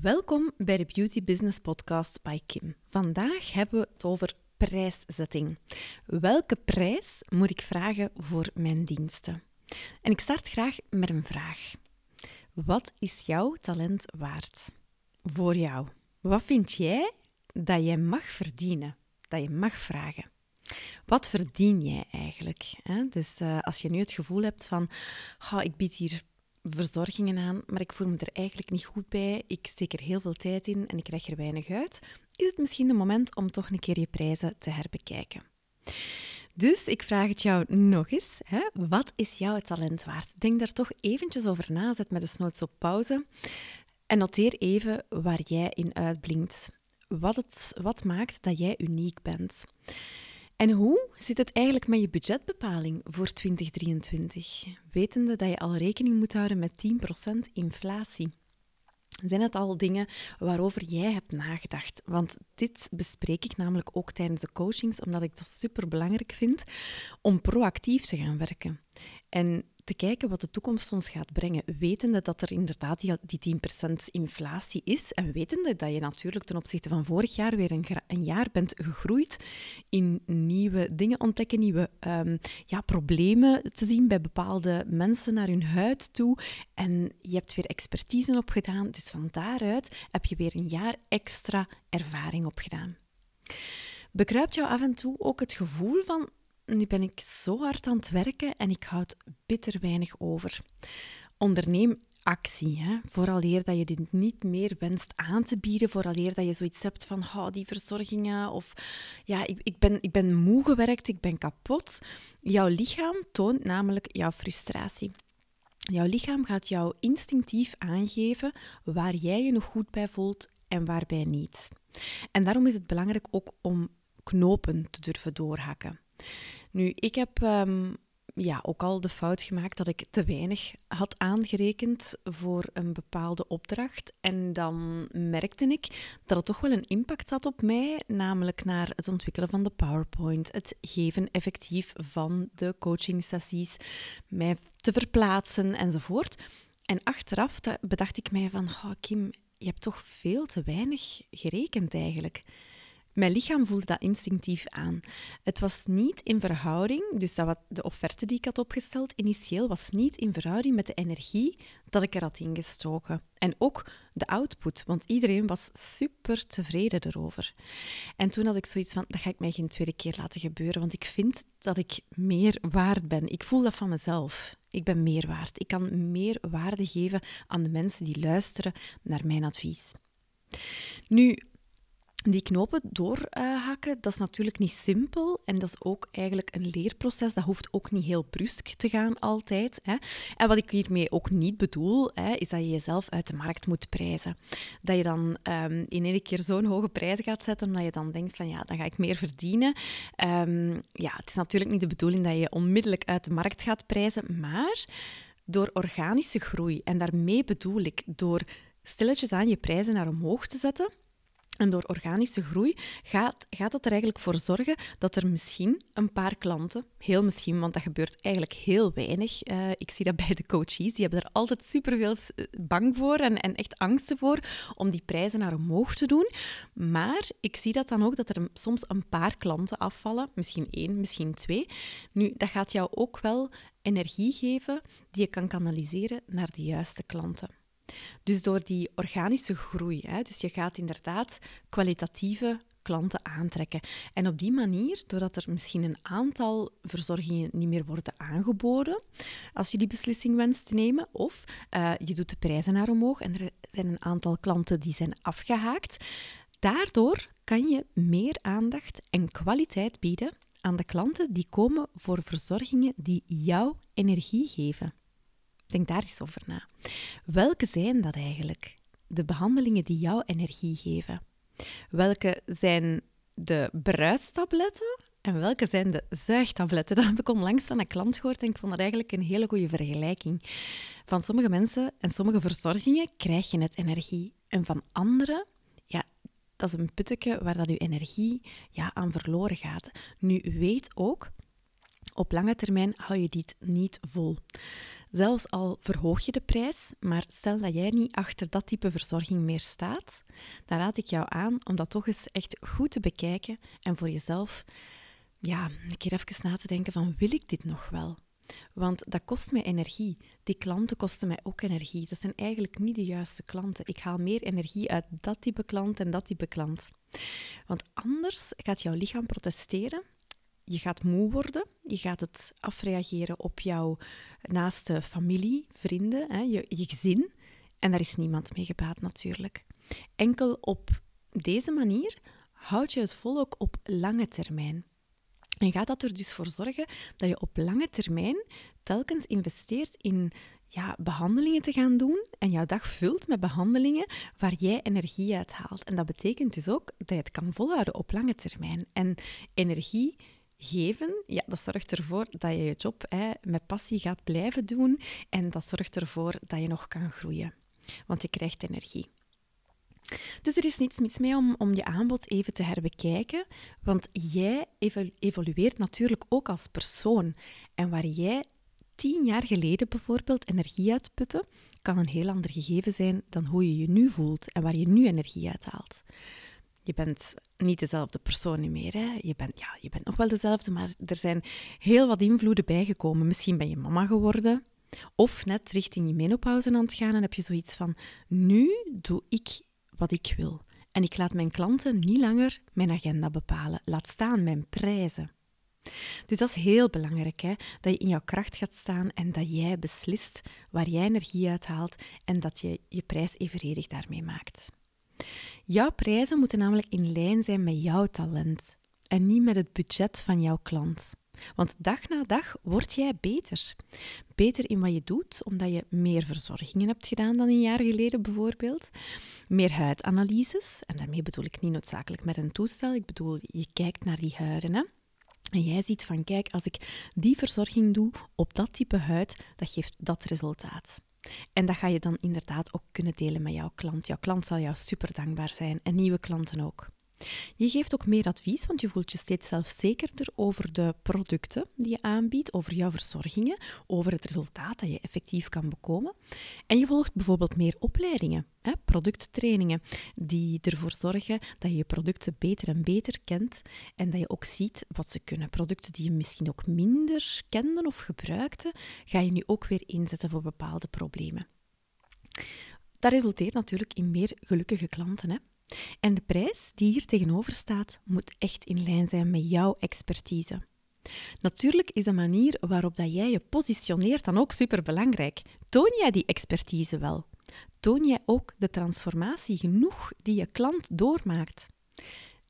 Welkom bij de Beauty Business Podcast bij Kim. Vandaag hebben we het over prijszetting. Welke prijs moet ik vragen voor mijn diensten? En ik start graag met een vraag. Wat is jouw talent waard? Voor jou. Wat vind jij dat jij mag verdienen? Dat je mag vragen? Wat verdien jij eigenlijk? Dus uh, als je nu het gevoel hebt van, ik bied hier verzorgingen aan, maar ik voel me er eigenlijk niet goed bij. Ik steek er heel veel tijd in en ik krijg er weinig uit. Is het misschien het moment om toch een keer je prijzen te herbekijken? Dus ik vraag het jou nog eens. Hè? Wat is jouw talent waard? Denk daar toch eventjes over na. Zet met de snoots op pauze. En noteer even waar jij in uitblinkt. Wat, het, wat maakt dat jij uniek bent. En hoe zit het eigenlijk met je budgetbepaling voor 2023? Wetende dat je al rekening moet houden met 10% inflatie. Zijn het al dingen waarover jij hebt nagedacht? Want dit bespreek ik namelijk ook tijdens de coachings, omdat ik dat super belangrijk vind om proactief te gaan werken. En te kijken wat de toekomst ons gaat brengen, wetende dat er inderdaad die, die 10% inflatie is en wetende dat je natuurlijk ten opzichte van vorig jaar weer een, een jaar bent gegroeid in nieuwe dingen ontdekken, nieuwe um, ja, problemen te zien bij bepaalde mensen naar hun huid toe en je hebt weer expertise opgedaan, dus van daaruit heb je weer een jaar extra ervaring opgedaan. Bekruipt jou af en toe ook het gevoel van nu ben ik zo hard aan het werken en ik houd bitter weinig over. Onderneem actie, hè? vooraleer dat je dit niet meer wenst aan te bieden, vooraleer dat je zoiets hebt van oh, die verzorgingen of ja, ik, ik, ben, ik ben moe gewerkt, ik ben kapot. Jouw lichaam toont namelijk jouw frustratie. Jouw lichaam gaat jou instinctief aangeven waar jij je nog goed bij voelt en waarbij niet. En daarom is het belangrijk ook om knopen te durven doorhakken. Nu, ik heb um, ja, ook al de fout gemaakt dat ik te weinig had aangerekend voor een bepaalde opdracht. En dan merkte ik dat het toch wel een impact had op mij, namelijk naar het ontwikkelen van de PowerPoint, het geven effectief van de coaching sessies, mij te verplaatsen enzovoort. En achteraf bedacht ik mij van, oh Kim, je hebt toch veel te weinig gerekend eigenlijk. Mijn lichaam voelde dat instinctief aan. Het was niet in verhouding, dus dat wat de offerte die ik had opgesteld initieel was niet in verhouding met de energie dat ik er had ingestoken. En ook de output, want iedereen was super tevreden erover. En toen had ik zoiets van, dat ga ik mij geen tweede keer laten gebeuren, want ik vind dat ik meer waard ben. Ik voel dat van mezelf. Ik ben meer waard. Ik kan meer waarde geven aan de mensen die luisteren naar mijn advies. Nu, die knopen doorhakken, dat is natuurlijk niet simpel en dat is ook eigenlijk een leerproces. Dat hoeft ook niet heel brusk te gaan altijd. Hè. En wat ik hiermee ook niet bedoel, hè, is dat je jezelf uit de markt moet prijzen. Dat je dan um, in één keer zo'n hoge prijs gaat zetten, omdat je dan denkt van ja, dan ga ik meer verdienen. Um, ja, het is natuurlijk niet de bedoeling dat je onmiddellijk uit de markt gaat prijzen, maar door organische groei, en daarmee bedoel ik door stilletjes aan je prijzen naar omhoog te zetten en door organische groei gaat, gaat er eigenlijk voor zorgen dat er misschien een paar klanten, heel misschien, want dat gebeurt eigenlijk heel weinig. Uh, ik zie dat bij de coaches, die hebben er altijd superveel eh, bang voor en, en echt angsten voor om die prijzen naar omhoog te doen. Maar ik zie dat dan ook dat er soms een paar klanten afvallen, misschien één, misschien twee. Nu, dat gaat jou ook wel energie geven die je kan kanaliseren naar de juiste klanten. Dus door die organische groei, hè, dus je gaat inderdaad kwalitatieve klanten aantrekken. En op die manier, doordat er misschien een aantal verzorgingen niet meer worden aangeboden, als je die beslissing wenst te nemen, of uh, je doet de prijzen naar omhoog en er zijn een aantal klanten die zijn afgehaakt, daardoor kan je meer aandacht en kwaliteit bieden aan de klanten die komen voor verzorgingen die jouw energie geven. Denk daar eens over na. Welke zijn dat eigenlijk? De behandelingen die jouw energie geven. Welke zijn de bruistabletten en welke zijn de zuigtabletten? Dat heb ik onlangs van een klant gehoord en ik vond dat eigenlijk een hele goede vergelijking. Van sommige mensen en sommige verzorgingen krijg je net energie. En van andere, ja, dat is een putteke waar dat je energie ja, aan verloren gaat. Nu weet ook Op lange termijn hou je dit niet vol. Zelfs al verhoog je de prijs, maar stel dat jij niet achter dat type verzorging meer staat, dan raad ik jou aan om dat toch eens echt goed te bekijken en voor jezelf ja, een keer even na te denken van wil ik dit nog wel? Want dat kost mij energie. Die klanten kosten mij ook energie. Dat zijn eigenlijk niet de juiste klanten. Ik haal meer energie uit dat type klant en dat type klant. Want anders gaat jouw lichaam protesteren. Je gaat moe worden. Je gaat het afreageren op jouw naaste familie, vrienden, hè, je, je gezin. En daar is niemand mee gebaat natuurlijk. Enkel op deze manier houd je het vol ook op lange termijn. En gaat dat er dus voor zorgen dat je op lange termijn telkens investeert in ja, behandelingen te gaan doen en jouw dag vult met behandelingen waar jij energie uit haalt. En dat betekent dus ook dat je het kan volhouden op lange termijn. En energie geven, ja, dat zorgt ervoor dat je je job hè, met passie gaat blijven doen en dat zorgt ervoor dat je nog kan groeien. Want je krijgt energie. Dus er is niets mis mee om, om je aanbod even te herbekijken, want jij evolueert natuurlijk ook als persoon. En waar jij tien jaar geleden bijvoorbeeld energie uitputte, kan een heel ander gegeven zijn dan hoe je je nu voelt en waar je nu energie uithaalt. Je bent niet dezelfde persoon meer. Hè? Je, bent, ja, je bent nog wel dezelfde, maar er zijn heel wat invloeden bijgekomen. Misschien ben je mama geworden, of net richting je menopauze aan het gaan en heb je zoiets van: nu doe ik wat ik wil. En ik laat mijn klanten niet langer mijn agenda bepalen, laat staan mijn prijzen. Dus dat is heel belangrijk, hè? dat je in jouw kracht gaat staan en dat jij beslist waar jij energie uithaalt en dat je je prijs evenredig daarmee maakt. Jouw prijzen moeten namelijk in lijn zijn met jouw talent en niet met het budget van jouw klant. Want dag na dag word jij beter. Beter in wat je doet, omdat je meer verzorgingen hebt gedaan dan een jaar geleden bijvoorbeeld. Meer huidanalyses, en daarmee bedoel ik niet noodzakelijk met een toestel, ik bedoel je kijkt naar die huiden. Hè? En jij ziet van, kijk, als ik die verzorging doe op dat type huid, dat geeft dat resultaat. En dat ga je dan inderdaad ook kunnen delen met jouw klant. Jouw klant zal jou super dankbaar zijn en nieuwe klanten ook. Je geeft ook meer advies, want je voelt je steeds zelfzekerder over de producten die je aanbiedt, over jouw verzorgingen, over het resultaat dat je effectief kan bekomen. En je volgt bijvoorbeeld meer opleidingen, hè, producttrainingen, die ervoor zorgen dat je je producten beter en beter kent en dat je ook ziet wat ze kunnen. Producten die je misschien ook minder kende of gebruikte, ga je nu ook weer inzetten voor bepaalde problemen. Dat resulteert natuurlijk in meer gelukkige klanten. Hè? En de prijs die hier tegenover staat, moet echt in lijn zijn met jouw expertise. Natuurlijk is de manier waarop dat jij je positioneert dan ook superbelangrijk. Toon jij die expertise wel? Toon jij ook de transformatie genoeg die je klant doormaakt?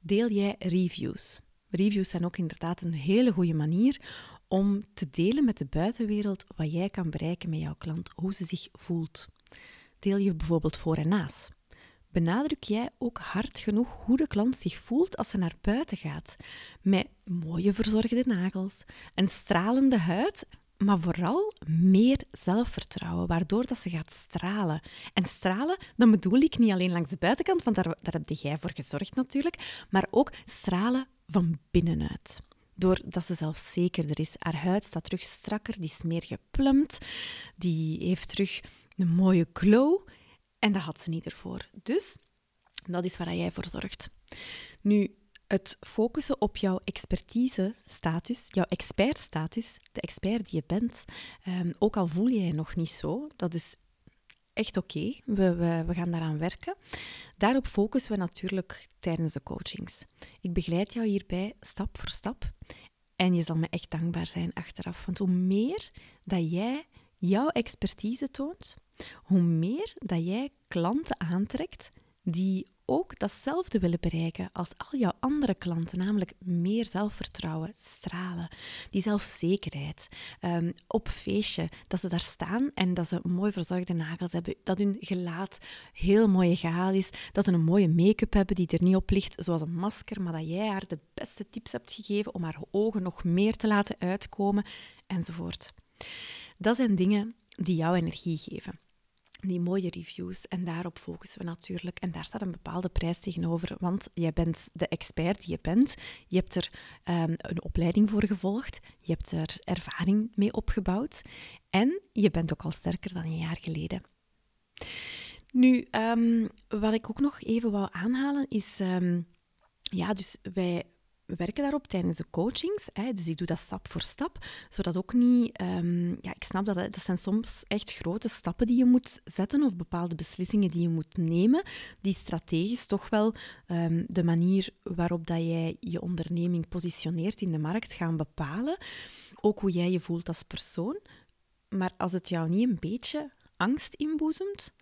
Deel jij reviews? Reviews zijn ook inderdaad een hele goede manier om te delen met de buitenwereld wat jij kan bereiken met jouw klant, hoe ze zich voelt. Deel je bijvoorbeeld voor en naast benadruk jij ook hard genoeg hoe de klant zich voelt als ze naar buiten gaat. Met mooie verzorgde nagels, een stralende huid, maar vooral meer zelfvertrouwen, waardoor dat ze gaat stralen. En stralen, dan bedoel ik niet alleen langs de buitenkant, want daar, daar heb jij voor gezorgd natuurlijk, maar ook stralen van binnenuit doordat ze zelfzekerder is. Haar huid staat terug strakker, die is meer geplumpt, die heeft terug een mooie glow en dat had ze niet ervoor. Dus dat is waar jij voor zorgt. Nu, het focussen op jouw expertise-status, jouw expertstatus, de expert die je bent, um, ook al voel je je nog niet zo, dat is echt oké. We, we, we gaan daaraan werken. Daarop focussen we natuurlijk tijdens de coachings. Ik begeleid jou hierbij stap voor stap. En je zal me echt dankbaar zijn achteraf. Want hoe meer dat jij jouw expertise toont, hoe meer dat jij klanten aantrekt die ook datzelfde willen bereiken als al jouw andere klanten, namelijk meer zelfvertrouwen, stralen, die zelfzekerheid. Um, op feestje, dat ze daar staan en dat ze mooi verzorgde nagels hebben, dat hun gelaat heel mooi egaal is, dat ze een mooie make-up hebben die er niet op ligt, zoals een masker, maar dat jij haar de beste tips hebt gegeven om haar ogen nog meer te laten uitkomen, enzovoort. Dat zijn dingen die jouw energie geven. Die mooie reviews. En daarop focussen we natuurlijk. En daar staat een bepaalde prijs tegenover, want jij bent de expert die je bent. Je hebt er um, een opleiding voor gevolgd. Je hebt er ervaring mee opgebouwd. En je bent ook al sterker dan een jaar geleden. Nu, um, wat ik ook nog even wou aanhalen is... Um, ja, dus wij we werken daarop tijdens de coachings. Hè, dus ik doe dat stap voor stap, zodat ook niet... Um, ja, ik snap dat dat zijn soms echt grote stappen die je moet zetten of bepaalde beslissingen die je moet nemen, die strategisch toch wel um, de manier waarop dat jij je onderneming positioneert in de markt gaan bepalen. Ook hoe jij je voelt als persoon. Maar als het jou niet een beetje angst inboezemt,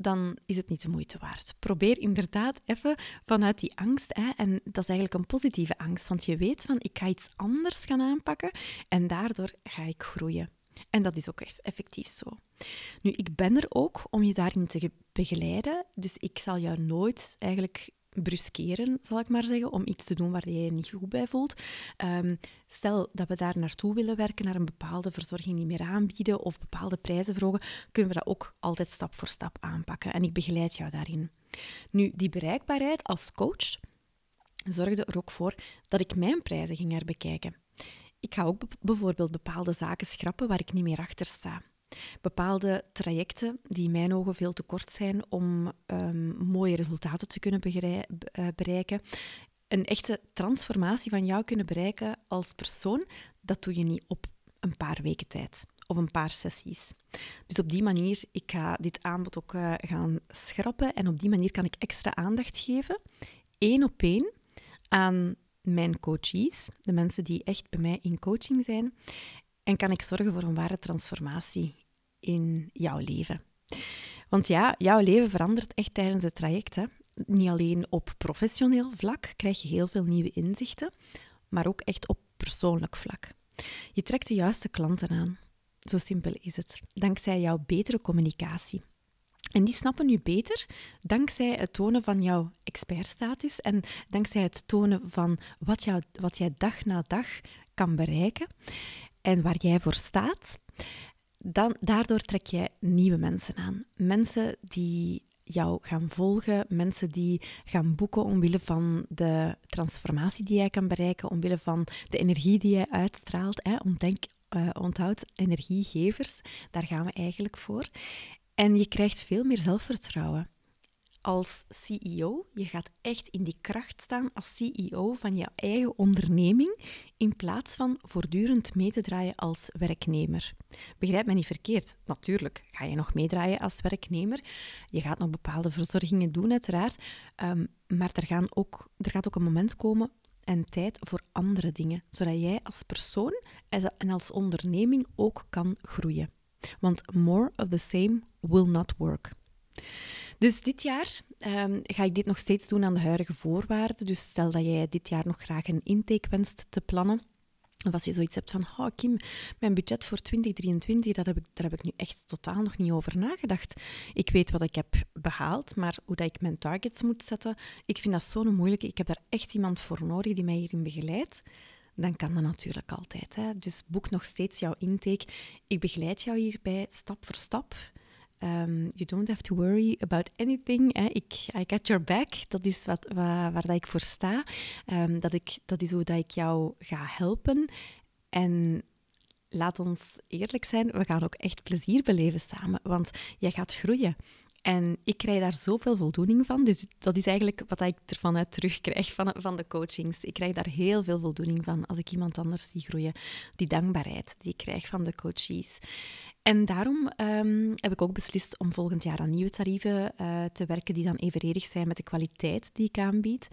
dan is het niet de moeite waard. Probeer inderdaad even vanuit die angst, hè, en dat is eigenlijk een positieve angst, want je weet van ik ga iets anders gaan aanpakken en daardoor ga ik groeien. En dat is ook effectief zo. Nu, ik ben er ook om je daarin te begeleiden, dus ik zal jou nooit eigenlijk bruskeren, zal ik maar zeggen, om iets te doen waar je je niet goed bij voelt. Um, stel dat we daar naartoe willen werken, naar een bepaalde verzorging niet meer aanbieden of bepaalde prijzen verhogen, kunnen we dat ook altijd stap voor stap aanpakken. En ik begeleid jou daarin. Nu, die bereikbaarheid als coach zorgde er ook voor dat ik mijn prijzen ging herbekijken. Ik ga ook bijvoorbeeld bepaalde zaken schrappen waar ik niet meer achter sta. Bepaalde trajecten die in mijn ogen veel te kort zijn om um, mooie resultaten te kunnen eh, bereiken. Een echte transformatie van jou kunnen bereiken als persoon, dat doe je niet op een paar weken tijd of een paar sessies. Dus op die manier, ik ga dit aanbod ook uh, gaan schrappen en op die manier kan ik extra aandacht geven, één op één, aan mijn coaches, de mensen die echt bij mij in coaching zijn. En kan ik zorgen voor een ware transformatie in jouw leven. Want ja, jouw leven verandert echt tijdens het traject. Hè. Niet alleen op professioneel vlak krijg je heel veel nieuwe inzichten, maar ook echt op persoonlijk vlak. Je trekt de juiste klanten aan. Zo simpel is het. Dankzij jouw betere communicatie. En die snappen je beter dankzij het tonen van jouw expertstatus en dankzij het tonen van wat, jou, wat jij dag na dag kan bereiken en waar jij voor staat, dan, daardoor trek je nieuwe mensen aan. Mensen die jou gaan volgen, mensen die gaan boeken omwille van de transformatie die jij kan bereiken, omwille van de energie die jij uitstraalt. Hè. Uh, onthoud energiegevers, daar gaan we eigenlijk voor. En je krijgt veel meer zelfvertrouwen als CEO. Je gaat echt in die kracht staan als CEO van je eigen onderneming, in plaats van voortdurend mee te draaien als werknemer. Begrijp me niet verkeerd. Natuurlijk ga je nog meedraaien als werknemer. Je gaat nog bepaalde verzorgingen doen, uiteraard. Um, maar er, gaan ook, er gaat ook een moment komen en tijd voor andere dingen, zodat jij als persoon en als onderneming ook kan groeien. Want more of the same will not work. Dus dit jaar um, ga ik dit nog steeds doen aan de huidige voorwaarden. Dus stel dat jij dit jaar nog graag een intake wenst te plannen. Of als je zoiets hebt van, oh Kim, mijn budget voor 2023, dat heb ik, daar heb ik nu echt totaal nog niet over nagedacht. Ik weet wat ik heb behaald, maar hoe dat ik mijn targets moet zetten, ik vind dat zo'n moeilijke. Ik heb daar echt iemand voor nodig die mij hierin begeleidt. Dan kan dat natuurlijk altijd. Hè. Dus boek nog steeds jouw intake. Ik begeleid jou hierbij stap voor stap. Um, you don't have to worry about anything. Ik, I got your back. Dat is wat, waar, dat ik voor sta. Um, dat, ik, dat is hoe dat ik jou ga helpen. En laat ons eerlijk zijn, we gaan ook echt plezier beleven samen. Want jij gaat groeien. En ik krijg daar zoveel voldoening van. Dus dat is eigenlijk wat ik ervan uit terugkrijg van, van de coachings. Ik krijg daar heel veel voldoening van als ik iemand anders zie groeien. Die dankbaarheid die ik krijg van de coaches. En daarom um, heb ik ook beslist om volgend jaar aan nieuwe tarieven uh, te werken die dan evenredig zijn met de kwaliteit die ik aanbied.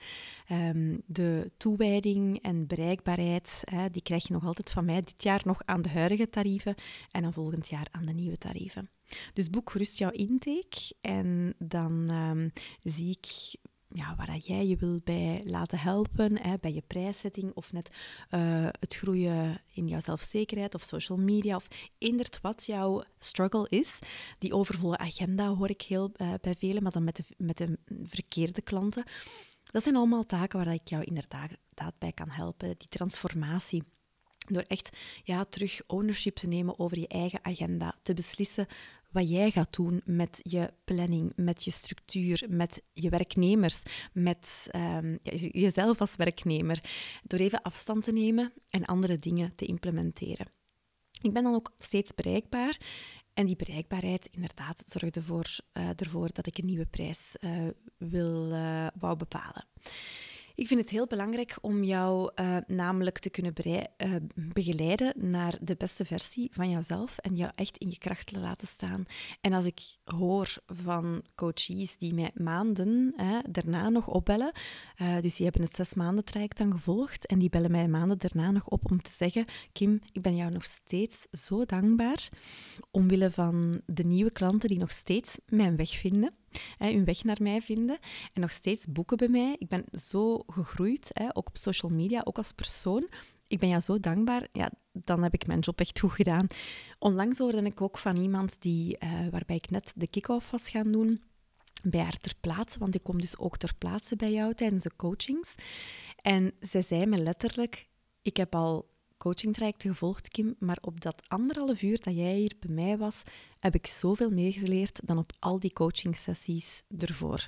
Um, de toewijding en bereikbaarheid, die krijg je nog altijd van mij dit jaar nog aan de huidige tarieven en dan volgend jaar aan de nieuwe tarieven. Dus boek gerust jouw intake en dan um, zie ik ja, waar jij je wil bij laten helpen, hè, bij je prijszetting of net uh, het groeien in jouw zelfzekerheid of social media of eendert wat jouw struggle is. Die overvolle agenda hoor ik heel uh, bij velen, maar dan met de, met de verkeerde klanten. Dat zijn allemaal taken waar ik jou inderdaad bij kan helpen. Die transformatie. Door echt ja, terug ownership te nemen over je eigen agenda. Te beslissen wat jij gaat doen met je planning, met je structuur, met je werknemers, met um, jezelf als werknemer. Door even afstand te nemen en andere dingen te implementeren. Ik ben dan ook steeds bereikbaar. En die bereikbaarheid, inderdaad, zorgde ervoor, uh, ervoor dat ik een nieuwe prijs uh, wil, uh, wou bepalen. Ik vind het heel belangrijk om jou uh, namelijk te kunnen uh, begeleiden naar de beste versie van jouzelf en jou echt in je kracht te laten staan. En als ik hoor van coaches die mij maanden hè, daarna nog opbellen, uh, dus die hebben het zes maanden traject dan gevolgd en die bellen mij maanden daarna nog op om te zeggen, Kim, ik ben jou nog steeds zo dankbaar omwille van de nieuwe klanten die nog steeds mijn weg vinden hè, hun weg naar mij vinden. En nog steeds boeken bij mij. Ik ben zo gegroeid, hè, ook op social media, ook als persoon. Ik ben jou zo dankbaar. Ja, dan heb ik mijn job echt goed gedaan. Onlangs hoorde ik ook van iemand die, uh, waarbij ik net de kick-off was gaan doen bij haar ter plaatse, want ik kom dus ook ter plaatse bij jou tijdens de coachings. En zij zei me letterlijk: Ik heb al coachingtrajecten gevolgd, Kim, maar op dat anderhalf uur dat jij hier bij mij was, heb ik zoveel meer geleerd dan op al die coachingsessies ervoor.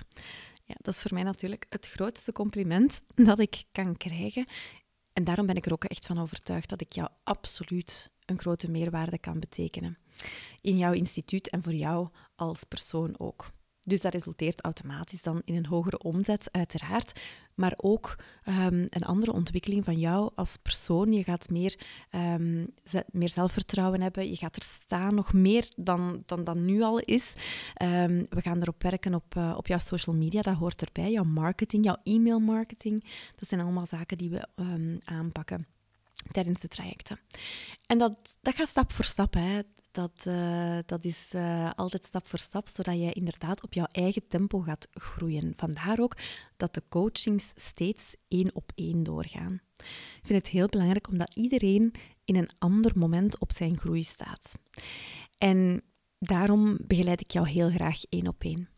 Ja, dat is voor mij natuurlijk het grootste compliment dat ik kan krijgen. En daarom ben ik er ook echt van overtuigd dat ik jou absoluut een grote meerwaarde kan betekenen. In jouw instituut en voor jou als persoon ook. Dus dat resulteert automatisch dan in een hogere omzet, uiteraard. Maar ook um, een andere ontwikkeling van jou als persoon. Je gaat meer, um, meer zelfvertrouwen hebben. Je gaat er staan, nog meer dan, dan nu al is. Um, we gaan erop werken op, uh, op jouw social media. Dat hoort erbij. Jouw marketing, jouw e-mail marketing. Dat zijn allemaal zaken die we aanpakken tijdens de trajecten. En dat, dat gaat stap voor stap. Hè. Dat, uh, dat is uh, altijd stap voor stap, zodat jij inderdaad op jouw eigen tempo gaat groeien. Vandaar ook dat de coachings steeds één op één doorgaan. Ik vind het heel belangrijk omdat iedereen in een ander moment op zijn groei staat. En daarom begeleid ik jou heel graag één op één.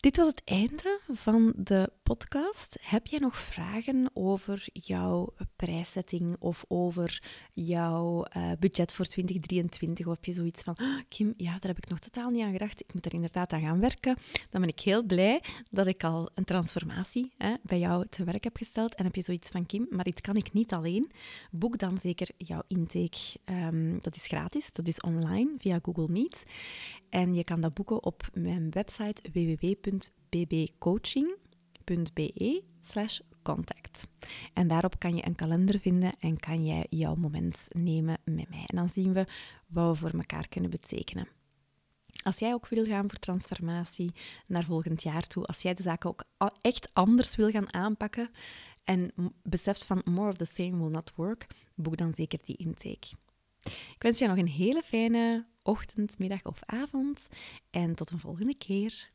Dit was het einde van de podcast. Heb jij nog vragen over jouw prijszetting of over jouw uh, budget voor 2023? Of heb je zoiets van, oh, Kim, ja, daar heb ik nog totaal niet aan gedacht. Ik moet er inderdaad aan gaan werken. Dan ben ik heel blij dat ik al een transformatie hè, bij jou te werk heb gesteld. En heb je zoiets van, Kim, maar dit kan ik niet alleen. Boek dan zeker jouw intake. Um, dat is gratis, dat is online via Google Meet. En je kan dat boeken op mijn website www.bbcoaching.be slash contact. En daarop kan je een kalender vinden en kan jij jouw moment nemen met mij. En dan zien we wat we voor elkaar kunnen betekenen. Als jij ook wil gaan voor transformatie naar volgend jaar toe, als jij de zaken ook echt anders wil gaan aanpakken en beseft van more of the same will not work, boek dan zeker die intake. Ik wens je nog een hele fijne ochtend, middag of avond en tot een volgende keer.